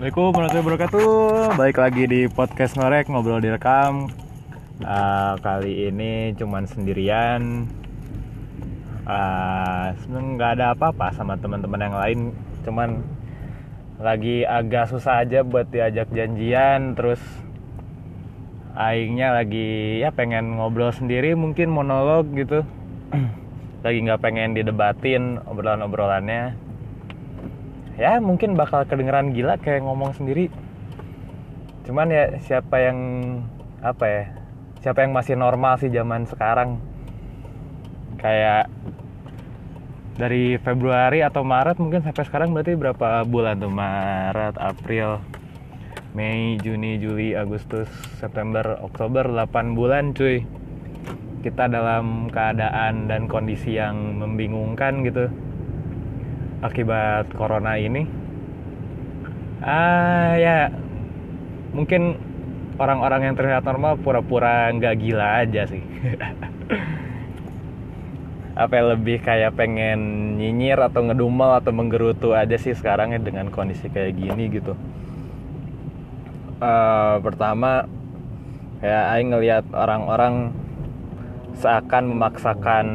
Assalamualaikum warahmatullahi wabarakatuh. Balik lagi di podcast ngorek ngobrol direkam. Uh, Kali ini cuman sendirian. Uh, Sebenernya nggak ada apa-apa sama teman-teman yang lain. Cuman lagi agak susah aja buat diajak janjian. Terus Aingnya lagi ya pengen ngobrol sendiri mungkin monolog gitu. Lagi nggak pengen didebatin obrolan-obrolannya ya mungkin bakal kedengeran gila kayak ngomong sendiri. Cuman ya siapa yang apa ya siapa yang masih normal sih zaman sekarang? Kayak dari Februari atau Maret mungkin sampai sekarang berarti berapa bulan tuh? Maret April Mei Juni Juli Agustus September Oktober 8 bulan cuy. Kita dalam keadaan dan kondisi yang membingungkan gitu akibat corona ini ah ya mungkin orang-orang yang terlihat normal pura-pura nggak gila aja sih. Apa yang lebih kayak pengen nyinyir atau ngedumel atau menggerutu aja sih sekarang ya dengan kondisi kayak gini gitu. Uh, pertama ya Aing ngelihat orang-orang seakan memaksakan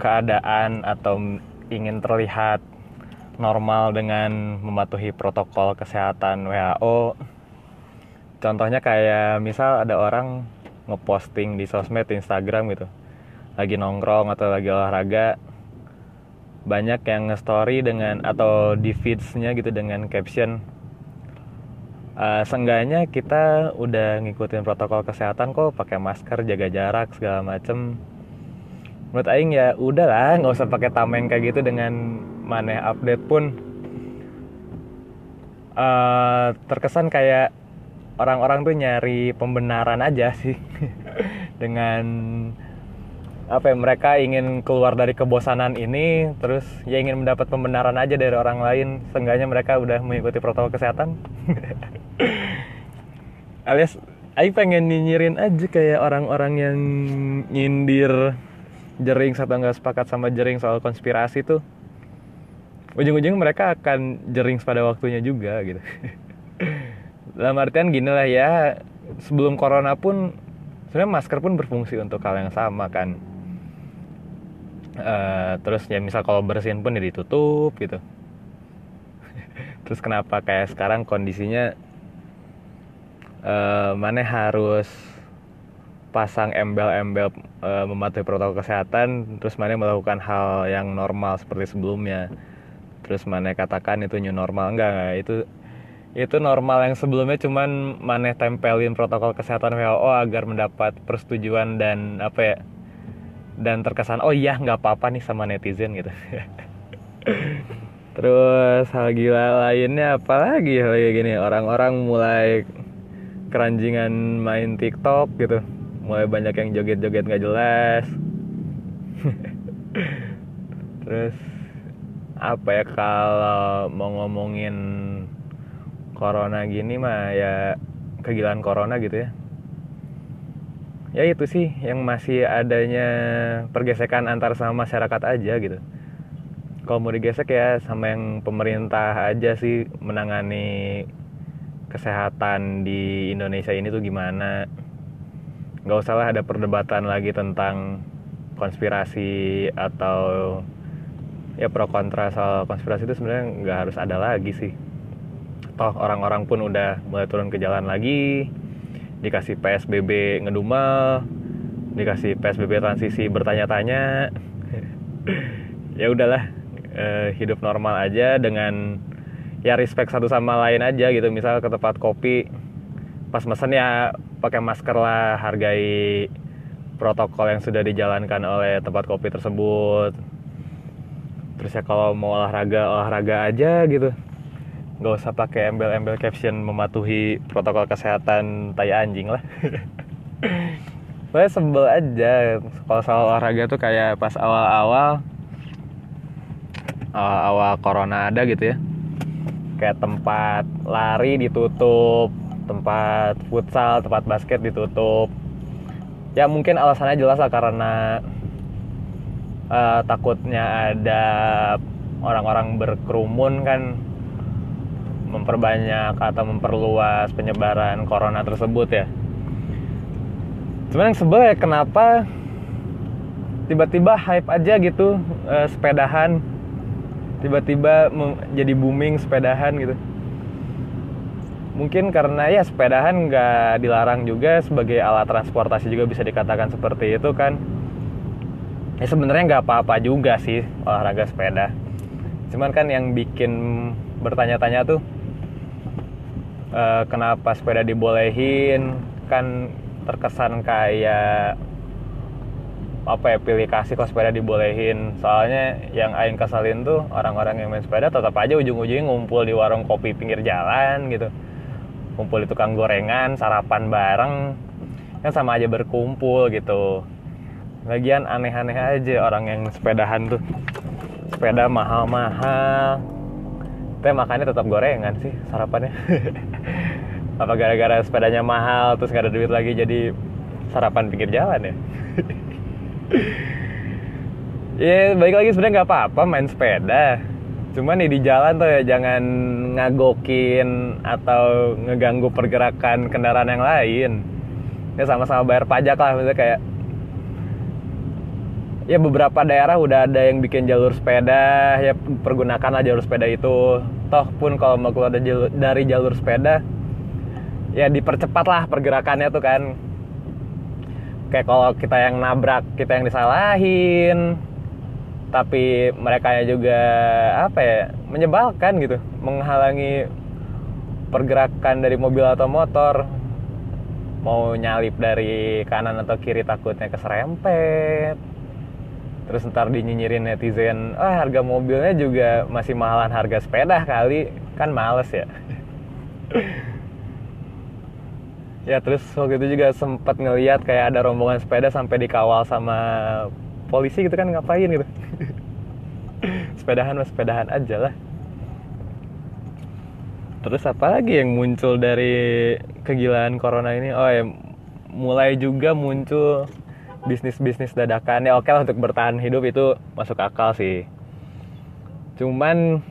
keadaan atau ingin terlihat normal dengan mematuhi protokol kesehatan WHO. Contohnya kayak misal ada orang ngeposting di sosmed Instagram gitu. Lagi nongkrong atau lagi olahraga banyak yang nge-story dengan atau di feeds-nya gitu dengan caption uh, seenggaknya kita udah ngikutin protokol kesehatan kok pakai masker jaga jarak segala macem menurut Aing ya udahlah nggak usah pakai tameng kayak gitu dengan mana update pun. Uh, terkesan kayak orang-orang tuh nyari pembenaran aja sih. Dengan apa ya mereka ingin keluar dari kebosanan ini terus ya ingin mendapat pembenaran aja dari orang lain. Seenggaknya mereka udah mengikuti protokol kesehatan. Alias Aing pengen nyinyirin aja kayak orang-orang yang nyindir jering atau nggak sepakat sama jering soal konspirasi tuh ujung-ujung mereka akan jering pada waktunya juga gitu. Dalam artian gini lah ya sebelum corona pun sebenarnya masker pun berfungsi untuk hal yang sama kan. Uh, terus ya misal kalau bersihin pun ya ditutup gitu. Terus kenapa kayak sekarang kondisinya uh, mana harus pasang embel-embel e, mematuhi protokol kesehatan terus mana melakukan hal yang normal seperti sebelumnya. Terus mana katakan itu new normal. Enggak, enggak. Itu itu normal yang sebelumnya cuman mana tempelin protokol kesehatan WHO agar mendapat persetujuan dan apa ya dan terkesan oh iya nggak apa-apa nih sama netizen gitu. Terus hal gila lainnya apalagi hal kayak gini orang-orang mulai keranjingan main TikTok gitu mulai banyak yang joget-joget nggak jelas. Terus apa ya kalau mau ngomongin corona gini mah ya kegilaan corona gitu ya. Ya itu sih yang masih adanya pergesekan antar sama masyarakat aja gitu. Kalau mau digesek ya sama yang pemerintah aja sih menangani kesehatan di Indonesia ini tuh gimana nggak usah lah ada perdebatan lagi tentang konspirasi atau ya pro kontra soal konspirasi itu sebenarnya nggak harus ada lagi sih. Toh orang-orang pun udah mulai turun ke jalan lagi. Dikasih PSBB ngedumel dikasih PSBB transisi bertanya-tanya. Ya udahlah eh, hidup normal aja dengan ya respect satu sama lain aja gitu. Misal ke tempat kopi pas mesen ya pakai masker lah hargai protokol yang sudah dijalankan oleh tempat kopi tersebut. Terus ya kalau mau olahraga olahraga aja gitu. Nggak usah pakai embel-embel caption mematuhi protokol kesehatan tai anjing lah. Pokoknya sebel aja. Kalau soal olahraga tuh kayak pas awal-awal awal-awal corona ada gitu ya. Kayak tempat lari ditutup tempat futsal tempat basket ditutup. Ya mungkin alasannya jelas lah karena uh, takutnya ada orang-orang berkerumun kan memperbanyak atau memperluas penyebaran corona tersebut ya. Cuman yang sebel ya kenapa tiba-tiba hype aja gitu uh, sepedahan tiba-tiba jadi booming sepedahan gitu mungkin karena ya sepedahan nggak dilarang juga sebagai alat transportasi juga bisa dikatakan seperti itu kan. Ya sebenarnya nggak apa-apa juga sih olahraga sepeda. Cuman kan yang bikin bertanya-tanya tuh uh, kenapa sepeda dibolehin? Kan terkesan kayak apa ya pilih kasih kok sepeda dibolehin. Soalnya yang aing kesalin tuh orang-orang yang main sepeda tetap aja ujung-ujungnya ngumpul di warung kopi pinggir jalan gitu kumpul di tukang gorengan sarapan bareng. Kan sama aja berkumpul gitu. Lagian aneh-aneh aja orang yang sepedahan tuh. Sepeda mahal-mahal. Teh makannya tetap gorengan sih sarapannya. Apa gara-gara sepedanya mahal terus gak ada duit lagi jadi sarapan pinggir jalan ya? Ya baik lagi sebenarnya nggak apa-apa main sepeda cuman nih di jalan tuh ya jangan ngagokin atau ngeganggu pergerakan kendaraan yang lain. Ya sama-sama bayar pajak lah misalnya kayak ya beberapa daerah udah ada yang bikin jalur sepeda ya pergunakanlah jalur sepeda itu. Toh pun kalau mau keluar dari jalur sepeda ya dipercepat lah pergerakannya tuh kan. Kayak kalau kita yang nabrak kita yang disalahin tapi mereka juga apa ya menyebalkan gitu. Menghalangi pergerakan dari mobil atau motor. Mau nyalip dari kanan atau kiri takutnya keserempet. Terus ntar dinyinyirin netizen ah harga mobilnya juga masih mahalan harga sepeda kali. Kan males ya. Ya terus waktu itu juga sempat ngeliat kayak ada rombongan sepeda sampai dikawal sama polisi gitu kan ngapain gitu. Sepedahan mas sepedahan aja lah. Terus apa lagi yang muncul dari kegilaan corona ini? Oh ya mulai juga muncul bisnis-bisnis dadakan ya oke lah untuk bertahan hidup itu masuk akal sih. Cuman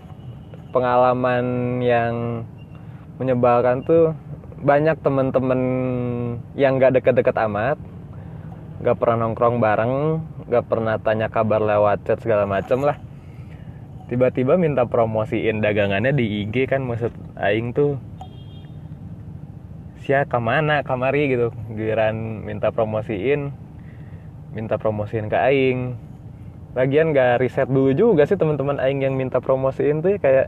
pengalaman yang menyebalkan tuh banyak temen-temen yang gak deket-deket amat gak pernah nongkrong bareng gak pernah tanya kabar lewat chat segala macem lah. Tiba-tiba minta promosiin dagangannya di IG kan maksud Aing tuh. Siapa ke mana? Kamari gitu. Giliran minta promosiin minta promosiin ke Aing. Lagian gak riset dulu juga sih teman-teman Aing yang minta promosiin tuh ya kayak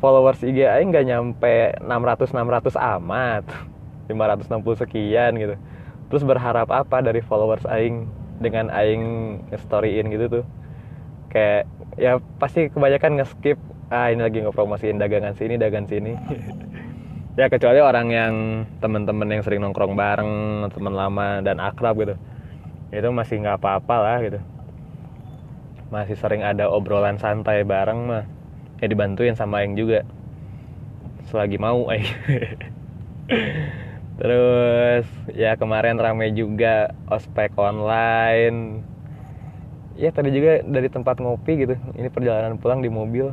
followers IG Aing gak nyampe 600 600 amat. 560 sekian gitu. Terus berharap apa dari followers aing dengan aing storyin gitu tuh. Kayak ya pasti kebanyakan nge-skip ah ini lagi ngepromosiin dagangan sini dagangan sini. Ya kecuali orang yang temen-temen yang sering nongkrong bareng teman lama dan akrab gitu. Itu masih nggak apa-apa lah gitu. Masih sering ada obrolan santai bareng mah. Ya dibantuin sama Aing juga. Selagi mau Aing Terus ya kemarin rame juga ospek online. Ya tadi juga dari tempat ngopi gitu. Ini perjalanan pulang di mobil.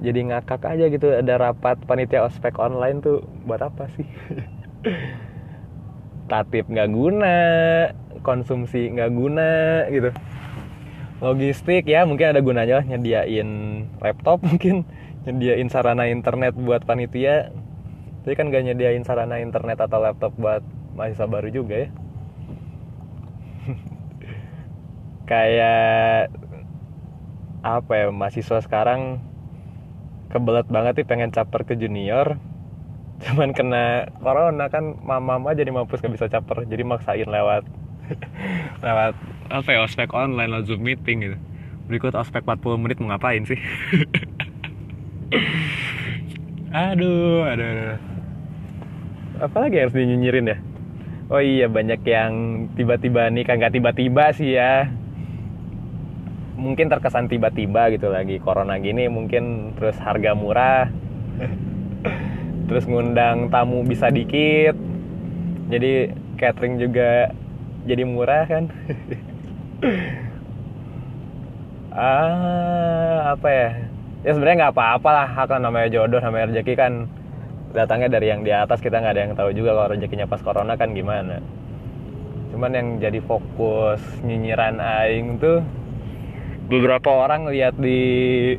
Jadi ngakak aja gitu ada rapat panitia ospek online tuh buat apa sih? Tatip nggak guna, konsumsi nggak guna gitu. Logistik ya mungkin ada gunanya lah nyediain laptop mungkin nyediain sarana internet buat panitia tapi kan gak nyediain sarana internet atau laptop buat mahasiswa baru juga ya. Kayak apa ya mahasiswa sekarang kebelet banget sih pengen caper ke junior. Cuman kena corona kan mama jadi mampus gak bisa caper jadi maksain lewat lewat apa ya ospek online lah zoom meeting gitu. Berikut ospek 40 menit mau ngapain sih? Aduh aduh, aduh apalagi harus dinyinyirin ya? Oh iya banyak yang tiba-tiba nih kan nggak tiba-tiba sih ya. Mungkin terkesan tiba-tiba gitu lagi. Corona gini mungkin terus harga murah. Terus ngundang tamu bisa dikit. Jadi catering juga jadi murah kan? Ah apa ya? Ya sebenarnya nggak apa-apa lah. Akan namanya jodoh namanya rezeki kan datangnya dari yang di atas kita nggak ada yang tahu juga kalau rezekinya pas corona kan gimana. Cuman yang jadi fokus nyinyiran aing tuh beberapa orang lihat di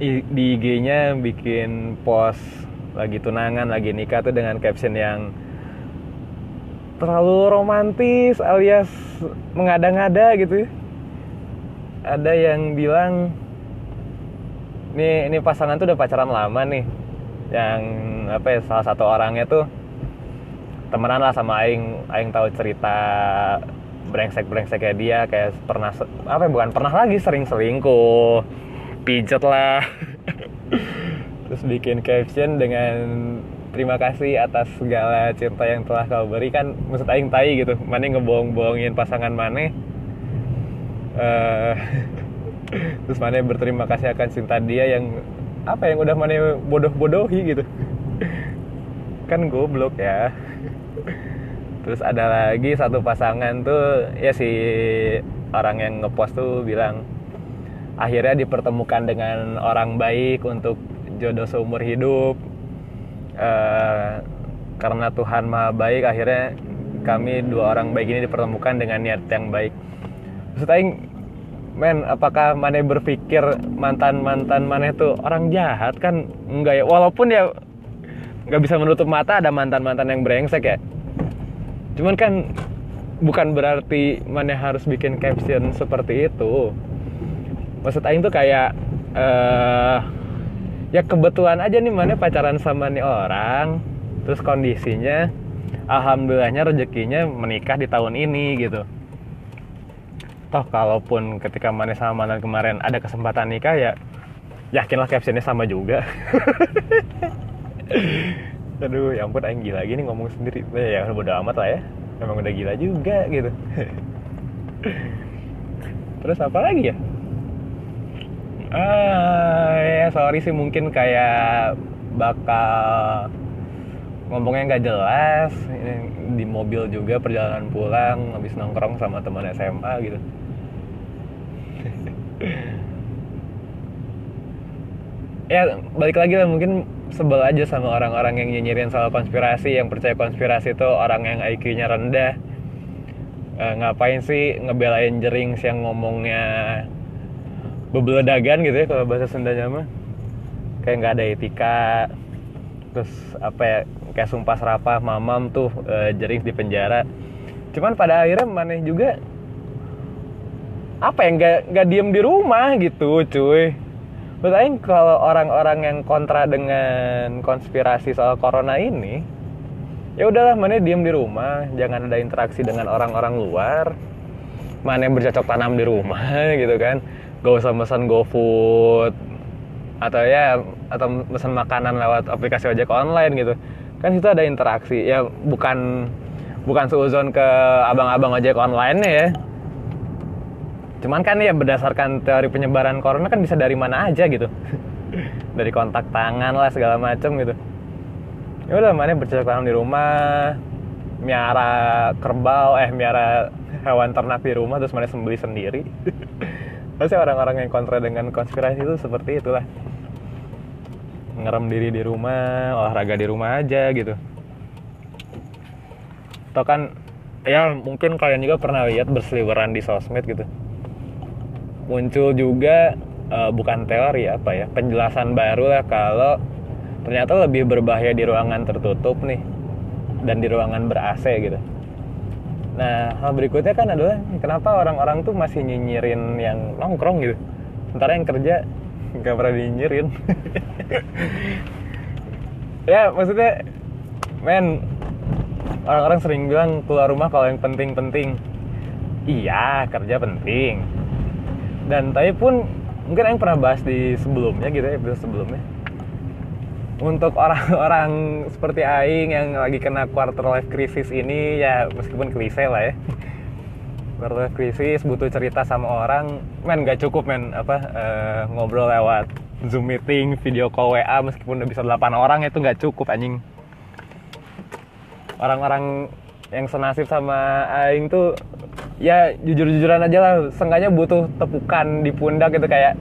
di IG-nya bikin post lagi tunangan lagi nikah tuh dengan caption yang terlalu romantis alias mengada-ngada gitu. Ada yang bilang ini ini pasangan tuh udah pacaran lama nih yang apa ya salah satu orangnya tuh temenan lah sama aing. Aing tahu cerita brengsek brengseknya dia kayak pernah apa ya, bukan pernah lagi sering selingkuh pijet lah. Terus bikin caption dengan terima kasih atas segala cinta yang telah kau berikan maksud aing tai gitu mana ngebohong-bohongin pasangan mana? Uh, terus mana berterima kasih akan cinta dia yang apa yang udah mana bodoh-bodohi gitu? Kan goblok ya. Terus ada lagi satu pasangan tuh ya si orang yang ngepost tuh bilang akhirnya dipertemukan dengan orang baik untuk jodoh seumur hidup. Uh, karena Tuhan maha baik akhirnya kami dua orang baik ini dipertemukan dengan niat yang baik. Aing men apakah mana berpikir mantan mantan mana itu orang jahat? Kan enggak ya. Walaupun ya nggak bisa menutup mata ada mantan mantan yang brengsek ya. Cuman kan bukan berarti mana harus bikin caption seperti itu. Maksud Aing tuh kayak uh, ya kebetulan aja nih mana pacaran sama nih orang. Terus kondisinya alhamdulillahnya rezekinya menikah di tahun ini gitu toh kalaupun ketika mana sama mantan kemarin ada kesempatan nikah ya yakinlah captionnya sama juga. Aduh ya ampun aing gila gini ngomong sendiri. Ya udah amat lah ya. Emang udah gila juga gitu. Terus apa lagi ya? Ah ya sorry sih mungkin kayak bakal ngomongnya nggak jelas di mobil juga perjalanan pulang habis nongkrong sama teman SMA gitu. Ya balik lagi lah mungkin sebel aja sama orang-orang yang nyinyirin soal konspirasi yang percaya konspirasi itu orang yang IQ-nya rendah. E, ngapain sih ngebelain jering yang ngomongnya bebeledagan gitu ya kalau bahasa Sundanya mah? Kayak nggak ada etika. Terus apa ya kayak sumpah serapah mamam tuh e, jering di penjara cuman pada akhirnya mana juga apa yang nggak nggak diem di rumah gitu cuy Menurut kalau orang-orang yang kontra dengan konspirasi soal corona ini, ya udahlah mana diem di rumah, jangan ada interaksi dengan orang-orang luar. Mana yang bercocok tanam di rumah gitu kan. Gak usah pesan GoFood atau ya atau pesan makanan lewat aplikasi ojek online gitu. Kan itu ada interaksi. Ya bukan bukan seuzon ke abang-abang ojek online ya Cuman kan ya berdasarkan teori penyebaran corona kan bisa dari mana aja gitu. dari kontak tangan lah segala macem gitu. Ya udah mana bercocok tanam di rumah, miara kerbau, eh miara hewan ternak di rumah terus mana sembeli sendiri. Pasti orang-orang yang kontra dengan konspirasi itu seperti itulah. Ngerem diri di rumah, olahraga di rumah aja gitu. Atau kan ya mungkin kalian juga pernah lihat berseliweran di sosmed gitu muncul juga uh, bukan teori apa ya penjelasan baru lah kalau ternyata lebih berbahaya di ruangan tertutup nih dan di ruangan ber AC gitu. Nah hal berikutnya kan adalah kenapa orang-orang tuh masih nyinyirin yang nongkrong gitu, sementara yang kerja nggak pernah nyinyirin. ya maksudnya, men orang-orang sering bilang keluar rumah kalau yang penting-penting. Iya kerja penting, dan tapi pun mungkin yang pernah bahas di sebelumnya gitu ya episode sebelumnya untuk orang-orang seperti Aing yang lagi kena quarter life crisis ini ya meskipun klise lah ya quarter life crisis butuh cerita sama orang. Men gak cukup men. Apa uh, ngobrol lewat zoom meeting video call WA meskipun udah bisa 8 orang itu gak cukup anjing. Orang-orang yang senasib sama Aing tuh ya jujur-jujuran aja lah. Sengaja butuh tepukan di pundak gitu kayak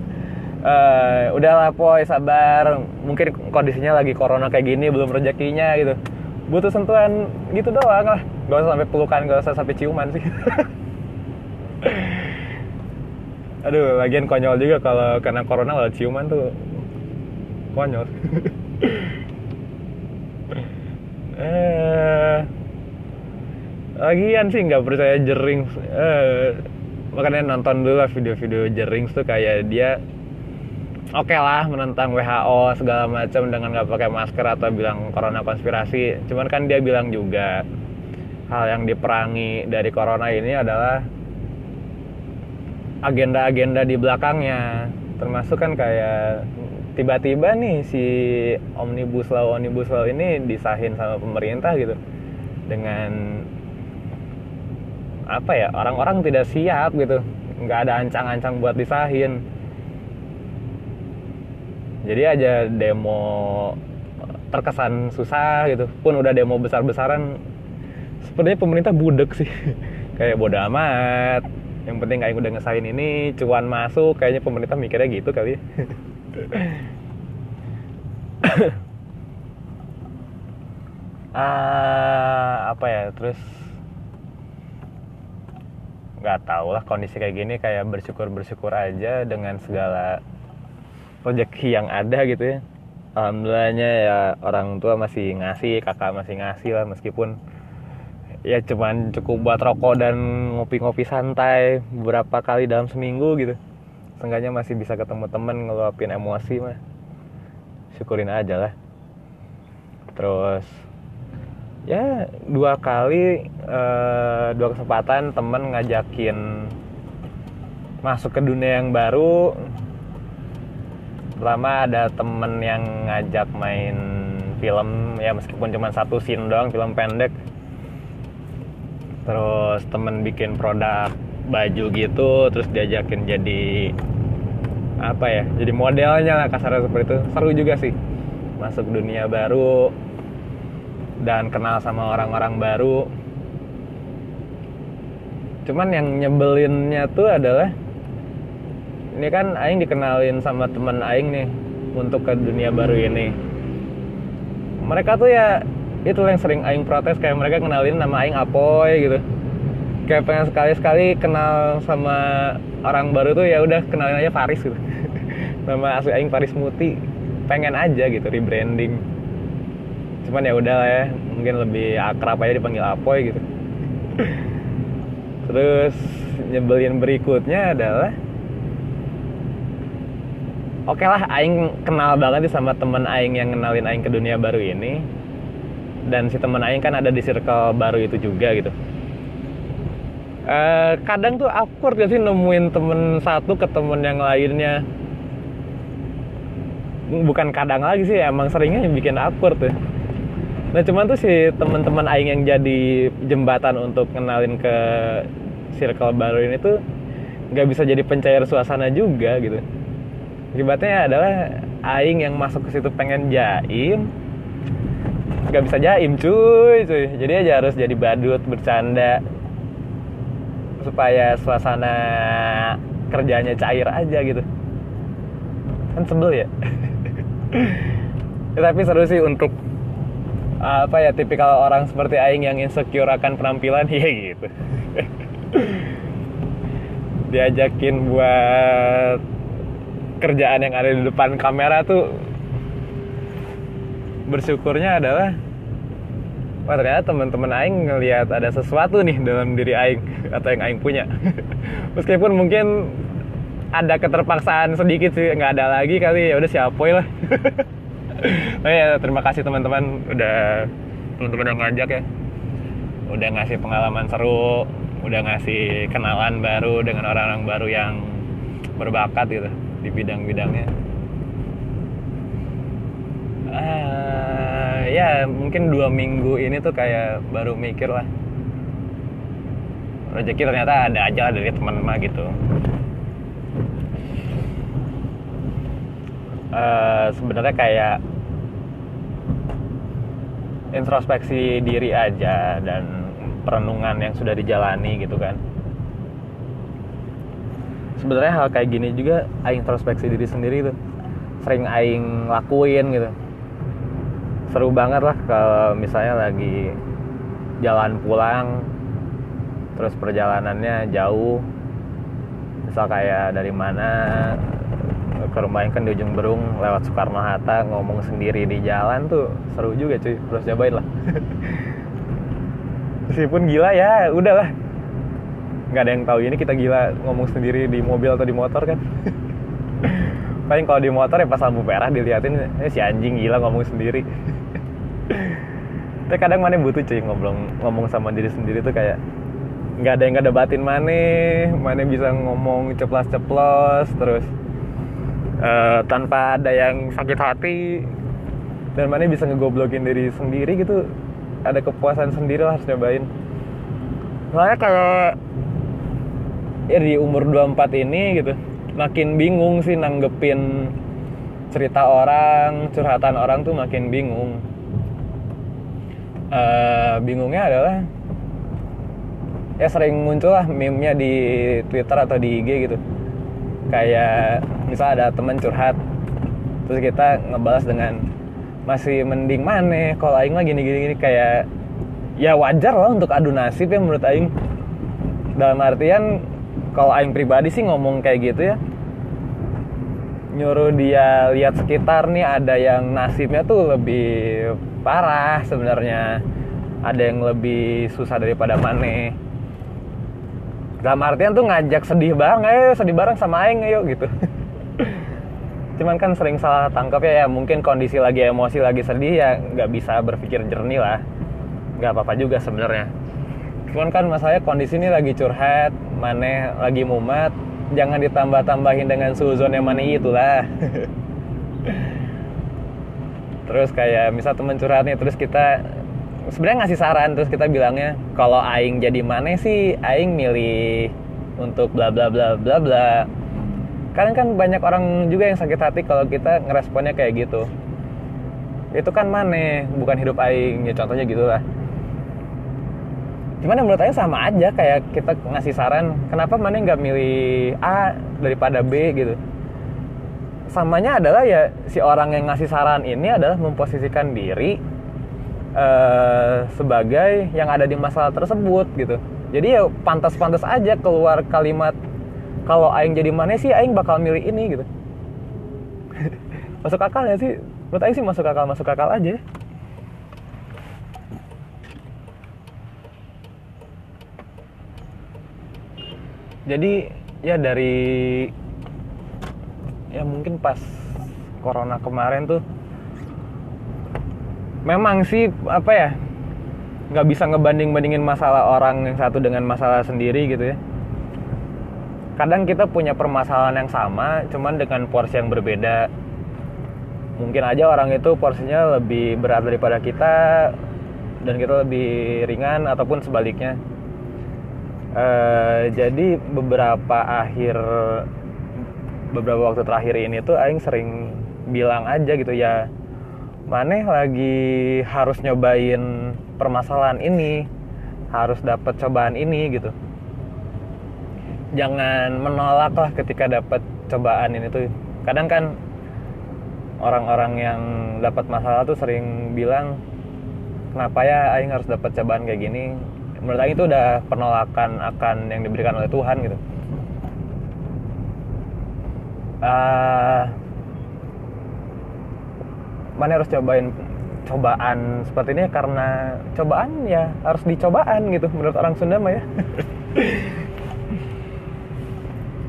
eh udahlah poy sabar. Mungkin kondisinya lagi corona kayak gini belum rezekinya gitu. Butuh sentuhan gitu doang lah. Gak usah sampai pelukan gak usah sampai ciuman sih aduh lagian konyol juga kalau kena corona kalau ciuman tuh. Konyol. Eh lagian sih nggak percaya jering. Eh, makanya nonton dulu lah video-video jering tuh kayak dia oke lah menentang WHO segala macam dengan nggak pakai masker atau bilang corona konspirasi. Cuman kan dia bilang juga hal yang diperangi dari corona ini adalah agenda-agenda di belakangnya. Termasuk kan kayak tiba-tiba nih si omnibus law omnibus law ini disahin sama pemerintah gitu. Dengan apa ya orang-orang tidak siap gitu. Nggak ada ancang-ancang buat disahin. Jadi aja demo terkesan susah gitu. Pun udah demo besar-besaran sepertinya pemerintah budek sih. Kayak bodo amat yang penting kayak udah ngesahin ini cuan masuk kayaknya pemerintah mikirnya gitu kali ya. Ah apa ya terus nggak tahu lah kondisi kayak gini kayak bersyukur bersyukur aja dengan segala rezeki yang ada gitu ya. Alhamdulillahnya ya orang tua masih ngasih kakak masih ngasih lah meskipun ya cuman cukup buat rokok dan ngopi-ngopi santai beberapa kali dalam seminggu gitu. Seenggaknya masih bisa ketemu temen ngeluapin emosi mah. Syukurin aja lah. Terus ya dua kali eh, dua kesempatan temen ngajakin masuk ke dunia yang baru. Pertama ada temen yang ngajak main film ya meskipun cuma satu scene doang film pendek terus temen bikin produk baju gitu terus diajakin jadi apa ya jadi modelnya lah kasarnya seperti itu. Seru juga sih. Masuk dunia baru dan kenal sama orang-orang baru. Cuman yang nyebelinnya tuh adalah ini kan Aing dikenalin sama temen Aing nih untuk ke dunia baru ini. Mereka tuh ya itu yang sering Aing protes kayak mereka kenalin nama Aing Apoy gitu. Kayak pengen sekali-sekali kenal sama orang baru tuh ya udah kenalin aja Faris gitu. Nama asli Aing Faris Muti. Pengen aja gitu rebranding. Cuman ya udah lah ya mungkin lebih akrab aja dipanggil Apoy gitu. Terus nyebelin berikutnya adalah oke lah Aing kenal banget sih sama temen Aing yang kenalin Aing ke dunia baru ini dan si temen Aing kan ada di circle baru itu juga gitu. Eh, kadang tuh awkward gak sih nemuin temen satu ke temen yang lainnya? Bukan kadang lagi sih emang seringnya bikin awkward tuh. Nah cuman tuh si teman-teman aing yang jadi jembatan untuk kenalin ke circle baru ini tuh nggak bisa jadi pencair suasana juga gitu. Akibatnya adalah aing yang masuk ke situ pengen jaim nggak bisa jaim cuy cuy. Jadi aja harus jadi badut bercanda. Supaya suasana kerjanya cair aja gitu. Kan sebel ya. Tapi seru sih untuk apa ya tipikal orang seperti Aing yang insecure akan penampilan. Ya gitu. Diajakin buat kerjaan yang ada di depan kamera tuh bersyukurnya adalah wah ternyata teman-teman Aing ngelihat ada sesuatu nih dalam diri Aing atau yang Aing punya. Meskipun mungkin ada keterpaksaan sedikit sih nggak ada lagi kali ya udah siapoy lah. Oh ya terima kasih teman-teman udah teman-teman yang ngajak ya. Udah ngasih pengalaman seru udah ngasih kenalan baru dengan orang-orang baru yang berbakat gitu di bidang-bidangnya uh, ya mungkin dua minggu ini tuh kayak baru mikir lah. Rezeki ternyata ada aja dari teman mah gitu. Uh, sebenarnya kayak introspeksi diri aja dan perenungan yang sudah dijalani gitu kan. Sebenarnya hal kayak gini juga aing introspeksi diri sendiri tuh. Sering aing lakuin gitu seru banget lah kalau misalnya lagi jalan pulang terus perjalanannya jauh. Misal kayak dari mana ke rumah yang kan di ujung berung lewat Soekarno Hatta ngomong sendiri di jalan tuh seru juga cuy terus cobain lah. Meskipun gila ya udahlah nggak ada yang tahu ini kita gila ngomong sendiri di mobil atau di motor kan. Paling kalau di motor ya pas lampu merah diliatin eh, si anjing gila ngomong sendiri tapi kadang mana butuh cuy ngomong ngomong sama diri sendiri tuh kayak nggak ada yang nggak debatin mana mana bisa ngomong ceplos-ceplos terus uh, tanpa ada yang sakit hati. Dan mana bisa ngegoblokin diri sendiri gitu. Ada kepuasan sendiri lah harus nyobain. Soalnya kalau ya di umur 24 ini gitu makin bingung sih nanggepin cerita orang curhatan orang tuh makin bingung uh, bingungnya adalah ya sering muncul lah meme-nya di Twitter atau di IG gitu. Kayak misal ada teman curhat terus kita ngebalas dengan masih mending mana? Kalau aing mah gini gini gini kayak ya wajar lah untuk adu nasib ya menurut aing. Dalam artian kalau aing pribadi sih ngomong kayak gitu ya. Nyuruh dia lihat sekitar nih ada yang nasibnya tuh lebih parah sebenarnya. Ada yang lebih susah daripada mana dalam artian tuh ngajak sedih bareng ayo sedih bareng sama Aing ayo gitu. Cuman kan sering salah tangkap ya, ya mungkin kondisi lagi emosi lagi sedih ya nggak bisa berpikir jernih lah. Nggak apa-apa juga sebenarnya. Cuman kan masalahnya kondisi ini lagi curhat mana lagi mumat jangan ditambah-tambahin dengan suzon yang mana itulah terus kayak misal temen curhat nih terus kita sebenarnya ngasih saran terus kita bilangnya kalau aing jadi mana sih aing milih untuk bla bla bla bla bla. Kan kan banyak orang juga yang sakit hati kalau kita ngeresponnya kayak gitu. Itu kan mana bukan hidup aing ya contohnya gitu lah gimana menurut aing sama aja kayak kita ngasih saran kenapa mana nggak milih A daripada B? gitu samanya adalah ya si orang yang ngasih saran ini adalah memposisikan diri uh, sebagai yang ada di masalah tersebut gitu. Jadi ya pantas-pantas aja keluar kalimat kalau aing jadi mana sih aing bakal milih ini gitu. Masuk akal ya sih? Menurut aing sih masuk akal masuk akal aja. Jadi ya dari ya mungkin pas corona kemarin tuh memang sih apa ya nggak bisa ngebanding bandingin masalah orang yang satu dengan masalah sendiri gitu ya. Kadang kita punya permasalahan yang sama cuman dengan porsi yang berbeda. Mungkin aja orang itu porsinya lebih berat daripada kita dan kita lebih ringan ataupun sebaliknya. E, jadi beberapa akhir beberapa waktu terakhir ini tuh Aing sering bilang aja gitu ya Maneh lagi harus nyobain permasalahan ini, harus dapat cobaan ini gitu. Jangan menolak lah ketika dapat cobaan ini tuh. Kadang kan orang-orang yang dapat masalah tuh sering bilang kenapa ya aing harus dapat cobaan kayak gini. Menurut aing itu udah penolakan akan yang diberikan oleh Tuhan gitu. Uh, mana harus cobain cobaan seperti ini? Karena cobaan ya harus dicobaan gitu menurut orang Sunda mah ya.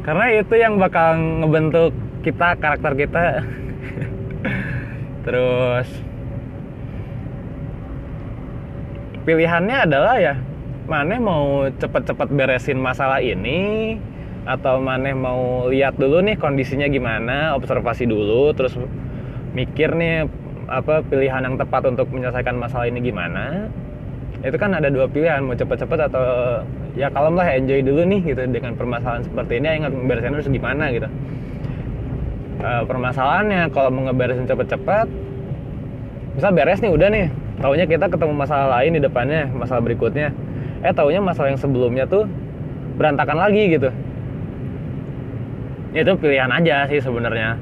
Karena itu yang bakal ngebentuk kita karakter kita. Terus pilihannya adalah ya mana mau cepet-cepet beresin masalah ini atau mana mau lihat dulu nih kondisinya gimana observasi dulu terus mikir nih apa pilihan yang tepat untuk menyelesaikan masalah ini gimana. Itu kan ada dua pilihan mau cepet-cepet atau ya kalem lah enjoy dulu nih gitu dengan permasalahan seperti ini ingat beresin harus gimana gitu. E, permasalahannya kalau mau ngeberesin cepet-cepet misal beres nih udah nih. Taunya kita ketemu masalah lain di depannya masalah berikutnya. Eh taunya masalah yang sebelumnya tuh berantakan lagi gitu itu pilihan aja sih sebenarnya.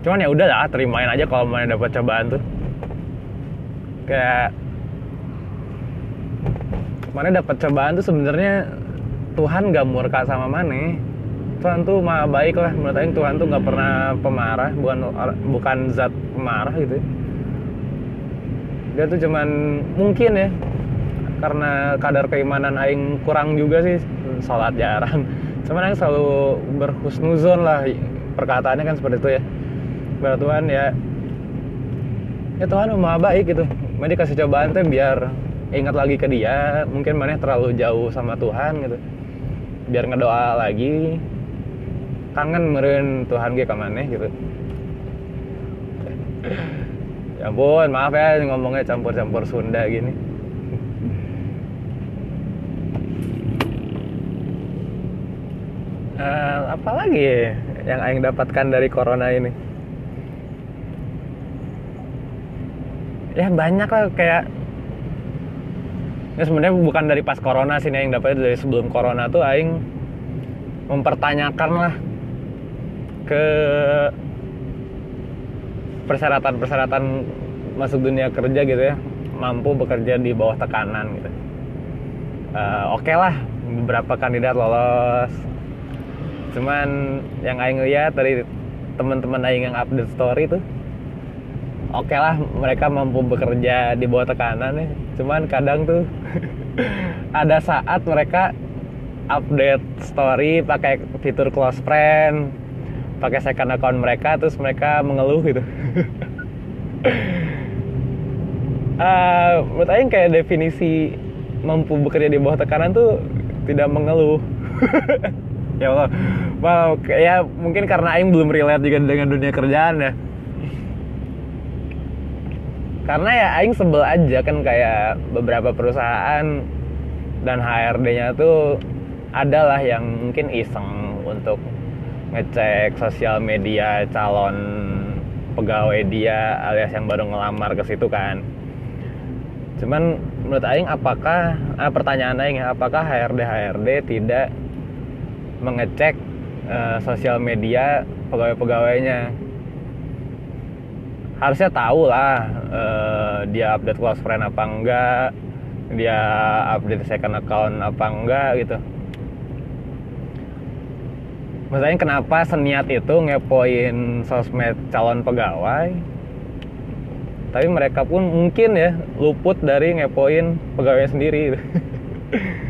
Cuman ya udah lah terimain aja kalau mana dapat cobaan tuh. Kayak mana dapat cobaan tuh sebenarnya Tuhan gak murka sama mana Tuhan tuh mah baik lah menurut Aing Tuhan tuh nggak pernah pemarah bukan bukan zat pemarah gitu. Dia tuh cuman mungkin ya karena kadar keimanan Aing kurang juga sih sholat jarang. Cuman Aing selalu berhusnuzon lah perkataannya kan seperti itu ya. Bahwa Tuhan ya ya Tuhan mah baik gitu. Mana dikasih cobaan teh biar ingat lagi ke dia. Mungkin mana terlalu jauh sama Tuhan gitu. Biar ngedoa lagi. Kangen meren Tuhan gue ke mana gitu. Ya ampun maaf ya ngomongnya campur-campur Sunda gini uh, apa lagi yang Aing dapatkan dari corona ini? Ya banyak lah kayak ya sebenarnya bukan dari pas corona sih yang dapat dari sebelum corona tuh Aing mempertanyakan lah ke persyaratan-persyaratan masuk dunia kerja gitu ya mampu bekerja di bawah tekanan gitu. Uh, oke okay lah beberapa kandidat lolos cuman yang aing lihat dari teman-teman aing yang update story tuh oke okay lah mereka mampu bekerja di bawah tekanan ya. Cuman kadang tuh ada saat mereka update story pakai fitur close friend pakai second account mereka terus mereka mengeluh gitu. Uh, menurut Aing kayak definisi mampu bekerja di bawah tekanan tuh tidak mengeluh ya Allah. Wow ya mungkin karena Aing belum relate juga dengan dunia kerjaan ya. Karena ya Aing sebel aja kan kayak beberapa perusahaan dan HRD-nya tuh adalah yang mungkin iseng untuk ngecek sosial media calon pegawai dia alias yang baru ngelamar ke situ kan. Cuman menurut Aing apakah ah, pertanyaan Aing apakah HRD HRD tidak mengecek uh, sosial media pegawai-pegawainya. Harusnya tahu lah uh, dia update close friend apa enggak dia update second account apa enggak gitu. Maksudnya kenapa seniat itu ngepoin sosmed calon pegawai? Tapi mereka pun mungkin ya luput dari ngepoin pegawai sendiri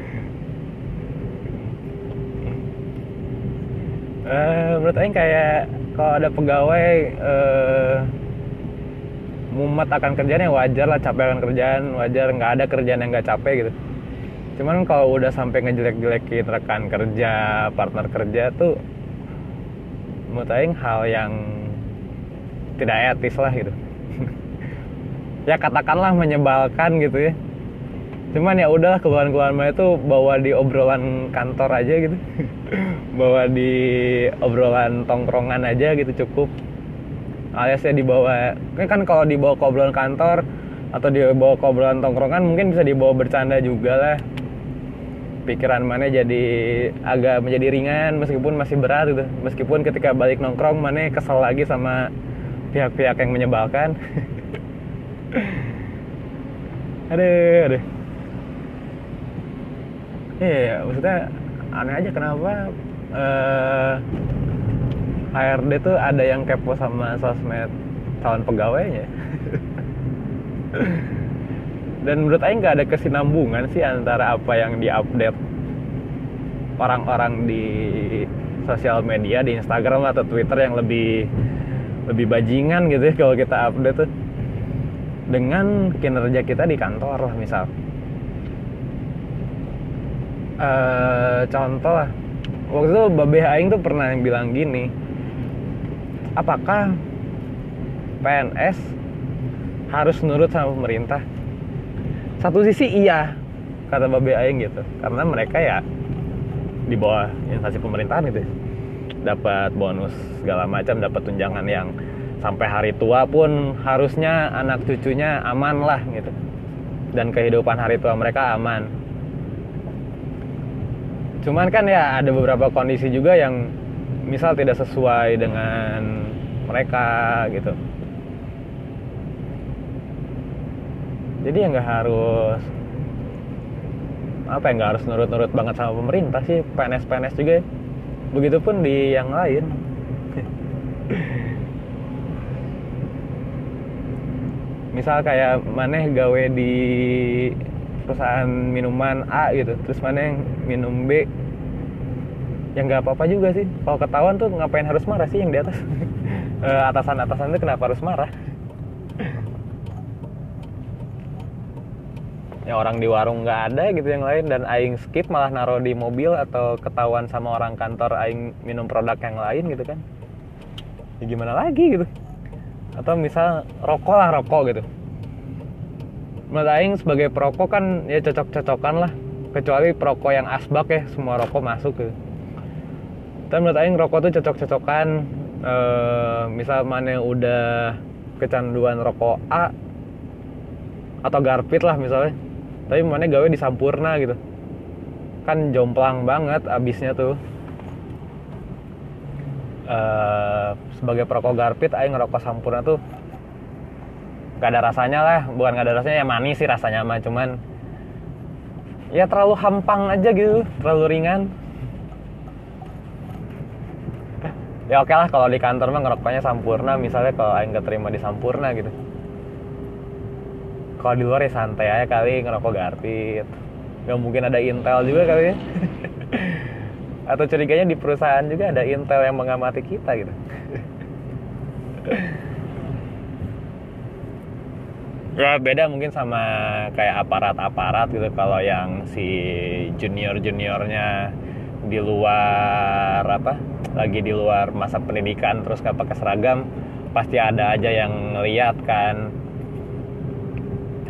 uh, menurut Aing kayak kalau ada pegawai uh, mumet akan kerjaan ya wajar lah capek akan kerjaan wajar nggak ada kerjaan yang nggak capek gitu. Cuman kalau udah sampai ngejelek-jelekin rekan kerja partner kerja tuh menurut Aing hal yang tidak etis lah gitu. Ya katakanlah menyebalkan gitu ya. Cuman ya udah keluhan-keluhan itu bawa di obrolan kantor aja gitu bawa di obrolan tongkrongan aja gitu cukup. Alias ya dibawa kan kalau dibawa ke obrolan kantor atau dibawa ke obrolan tongkrongan mungkin bisa dibawa bercanda juga lah. Pikiran mana jadi agak menjadi ringan meskipun masih berat gitu. Meskipun ketika balik nongkrong mana kesel lagi sama pihak-pihak yang menyebalkan. Aduh aduh. Iya maksudnya aneh aja kenapa uh, eh, HRD tuh ada yang kepo sama sosmed calon pegawainya. Dan menurut Aing nggak ada kesinambungan sih antara apa yang diupdate orang-orang di sosial media di Instagram atau Twitter yang lebih lebih bajingan gitu ya kalau kita update tuh. Dengan kinerja kita di kantor lah misal. Uh, contoh lah waktu itu Babe Aing tuh pernah yang bilang gini apakah PNS harus nurut sama pemerintah? Satu sisi iya kata Babe Aing gitu. Karena mereka ya di bawah instansi pemerintahan itu dapat bonus segala macam dapat tunjangan yang sampai hari tua pun harusnya anak cucunya aman lah gitu. Dan kehidupan hari tua mereka aman cuman kan ya ada beberapa kondisi juga yang misal tidak sesuai dengan mereka gitu jadi ya nggak harus apa ya nggak harus nurut-nurut banget sama pemerintah sih PNS-PNS juga ya. begitupun di yang lain misal kayak maneh gawe di perusahaan minuman A gitu. Terus mana yang minum B? Yang nggak apa-apa juga sih. Kalau ketahuan tuh ngapain harus marah sih yang di atas? Eh, atasan-atasan itu kenapa harus marah? Ya orang di warung nggak ada gitu yang lain dan aing skip malah naruh di mobil atau ketahuan sama orang kantor aing minum produk yang lain gitu kan. Ya gimana lagi gitu? Atau misal rokok lah rokok gitu menurut aing sebagai perokok kan ya cocok-cocokan lah. Kecuali perokok yang asbak ya semua rokok masuk gitu. Tapi menurut aing rokok tuh cocok-cocokan eh, misal mana yang udah kecanduan rokok A atau garpit lah misalnya. Tapi mana gawe di sampurna gitu. Kan jomplang banget abisnya tuh. Eh, sebagai perokok garpit aing ngerokok sampurna tuh gak ada rasanya lah. Bukan gak ada rasanya ya manis sih rasanya mah cuman ya terlalu hampang aja gitu terlalu ringan. Ya oke lah kalau di kantor mah ngerokoknya sampurna misalnya kalau gak terima di sampurna gitu. Kalau di luar ya santai aja kali ngerokok garpit nggak mungkin ada intel juga kali ya. Atau curiganya di perusahaan juga ada intel yang mengamati kita gitu ya beda mungkin sama kayak aparat-aparat gitu. Kalau yang si junior-juniornya di luar apa lagi di luar masa pendidikan terus gak pakai seragam pasti ada aja yang ngeliat kan.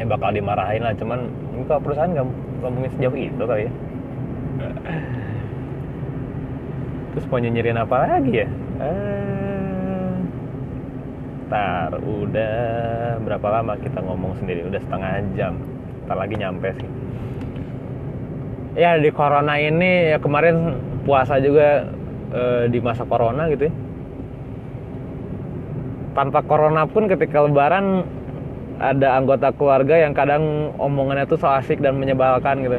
Ya bakal dimarahin lah cuman kalau perusahaan nggak nggak mungkin sejauh itu kali ya. Terus mau nyinyirin apa lagi ya? Eh, ntar udah berapa lama kita ngomong sendiri? Udah setengah jam. Ntar lagi nyampe sih. Ya di corona ini ya kemarin puasa juga eh, di masa corona gitu ya. Tanpa corona pun ketika lebaran ada anggota keluarga yang kadang omongannya tuh so asik dan menyebalkan gitu.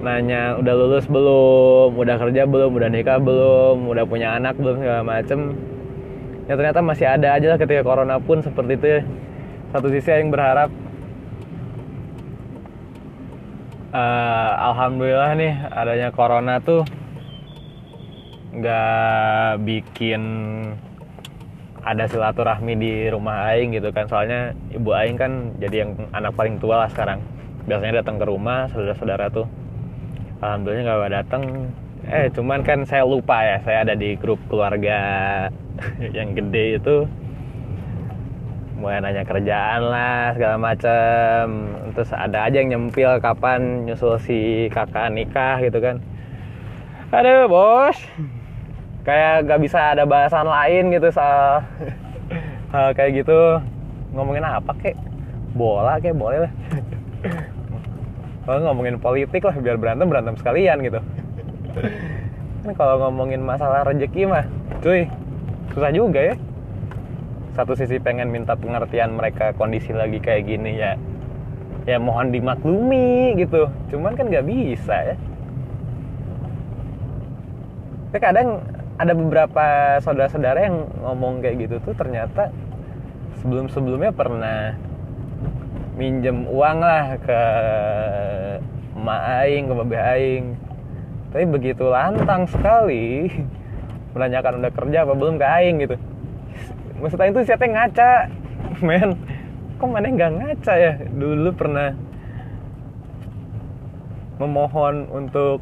Nanya udah lulus belum? Udah kerja belum? Udah nikah belum? Udah punya anak belum? segala macem ya ternyata masih ada aja ketika corona pun seperti itu ya. satu sisi yang berharap eh, alhamdulillah nih adanya corona tuh nggak bikin ada silaturahmi di rumah Aing gitu kan. Soalnya ibu Aing kan jadi yang anak paling tua lah sekarang. Biasanya datang ke rumah saudara-saudara tuh alhamdulillah nggak datang eh cuman kan saya lupa ya saya ada di grup keluarga yang gede itu. Mulai nanya kerjaan lah segala macam terus ada aja yang nyempil kapan nyusul si kakak nikah gitu kan. Aduh bos. Kayak gak bisa ada bahasan lain gitu soal hal kayak gitu. Ngomongin apa kek? Bola kek boleh lah. Kalau ngomongin politik lah biar berantem berantem sekalian gitu kan kalau ngomongin masalah rezeki mah cuy susah juga ya. Satu sisi pengen minta pengertian mereka kondisi lagi kayak gini ya. Ya mohon dimaklumi gitu. Cuman kan nggak bisa ya. Tapi kadang ada beberapa saudara-saudara yang ngomong kayak gitu tuh ternyata sebelum-sebelumnya pernah minjem uang lah ke emak aing, ke babe aing. Tapi begitu lantang sekali menanyakan udah kerja apa belum ke aing gitu. Maksudnya itu siapa ngaca, men. Kok mana nggak ngaca ya? Dulu pernah memohon untuk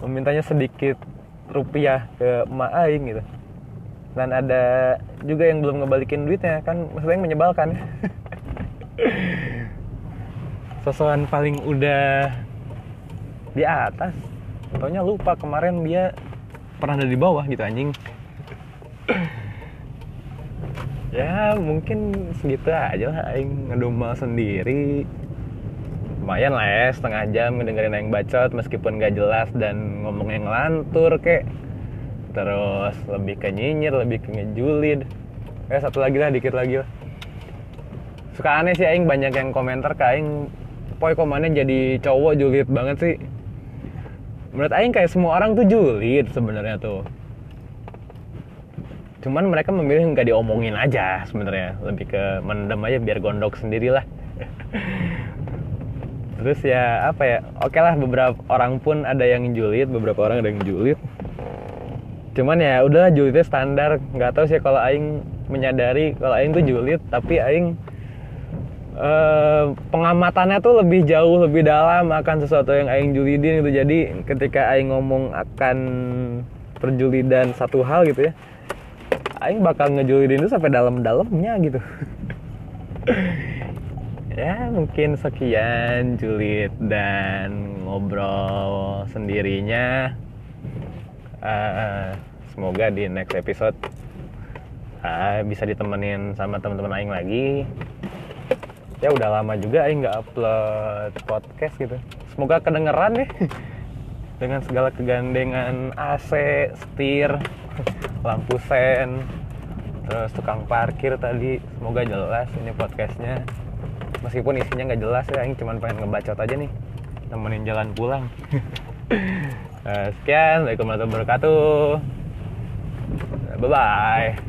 memintanya sedikit rupiah ke emak aing gitu dan ada juga yang belum ngebalikin duitnya kan maksudnya yang menyebalkan sosokan paling udah di atas Taunya lupa kemarin dia pernah ada di bawah gitu anjing. Ya mungkin segitu aja lah aing ngedomel sendiri. Lumayan lah ya setengah jam dengerin yang bacot meskipun gak jelas dan ngomong yang ngelantur kek. Terus lebih ke nyinyir lebih ke ngejulid. Eh satu lagi lah dikit lagi lah. Suka aneh sih aing banyak yang komentar ke aing poi komannya jadi cowok julid banget sih menurut aing kayak semua orang tuh julid sebenarnya tuh. Cuman mereka memilih nggak diomongin aja sebenarnya. Lebih ke mendem aja biar gondok sendiri lah terus ya apa ya oke lah beberapa orang pun ada yang julid beberapa orang ada yang julid. Cuman ya udah julidnya standar. Nggak tahu sih kalau aing menyadari kalau aing tuh julid tapi aing eh, pengamatannya tuh lebih jauh lebih dalam akan sesuatu yang aing julidin gitu. Jadi ketika aing ngomong akan perjulidan satu hal gitu ya aing bakal ngejulidin itu sampai dalam-dalamnya gitu. Ya mungkin sekian julid dan ngobrol sendirinya. Eh, semoga di next episode eh, bisa ditemenin sama teman-teman Aing lagi ya udah lama juga Aing nggak upload podcast gitu. Semoga kedengeran ya. Dengan segala kegandengan AC, setir, lampu sen, terus tukang parkir tadi. Semoga jelas ini podcastnya. Meskipun isinya nggak jelas ya Aing cuma pengen ngebacot aja nih. Temenin jalan pulang. Eh, sekian, Assalamualaikum warahmatullahi wabarakatuh. Bye bye.